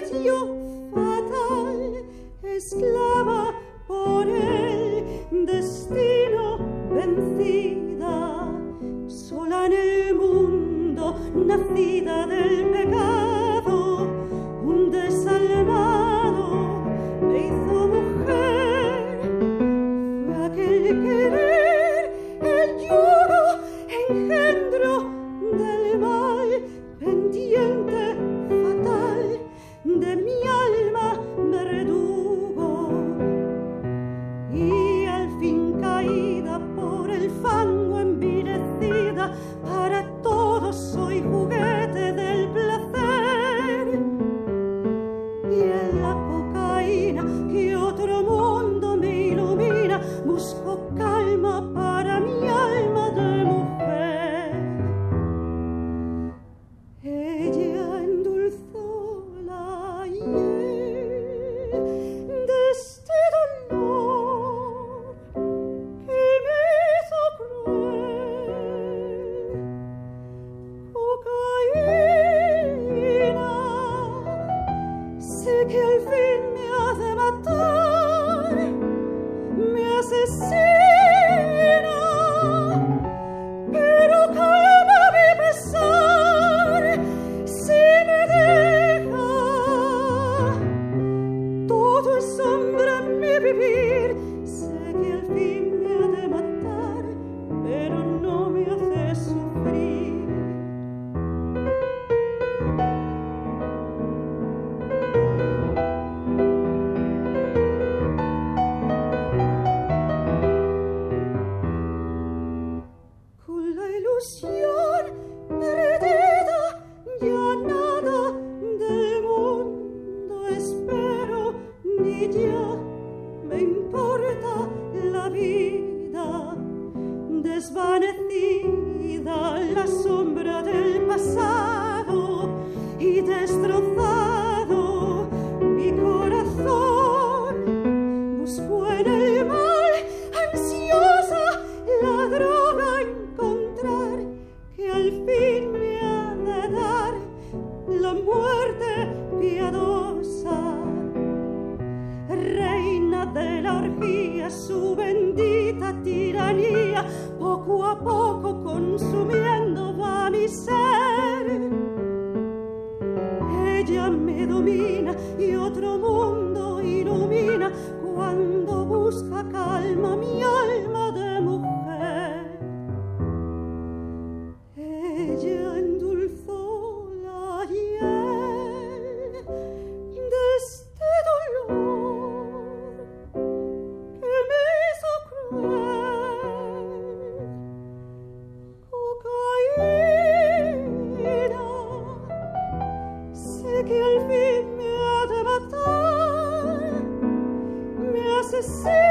desprecio fatal, esclava por el destino vencida, sola en el mundo, nacida de sé que Desvanecida la sombra del pasado y destrozado mi corazón. Busco en el mal, ansiosa, la droga encontrar que al fin me ha de dar la muerte piadosa. Reina de la orgía, su bendita poco a poco consumiendo va mi ser. Ella me domina y otro mundo ilumina cuando busca calma mi sé que al fin me ha de matar, me asesina.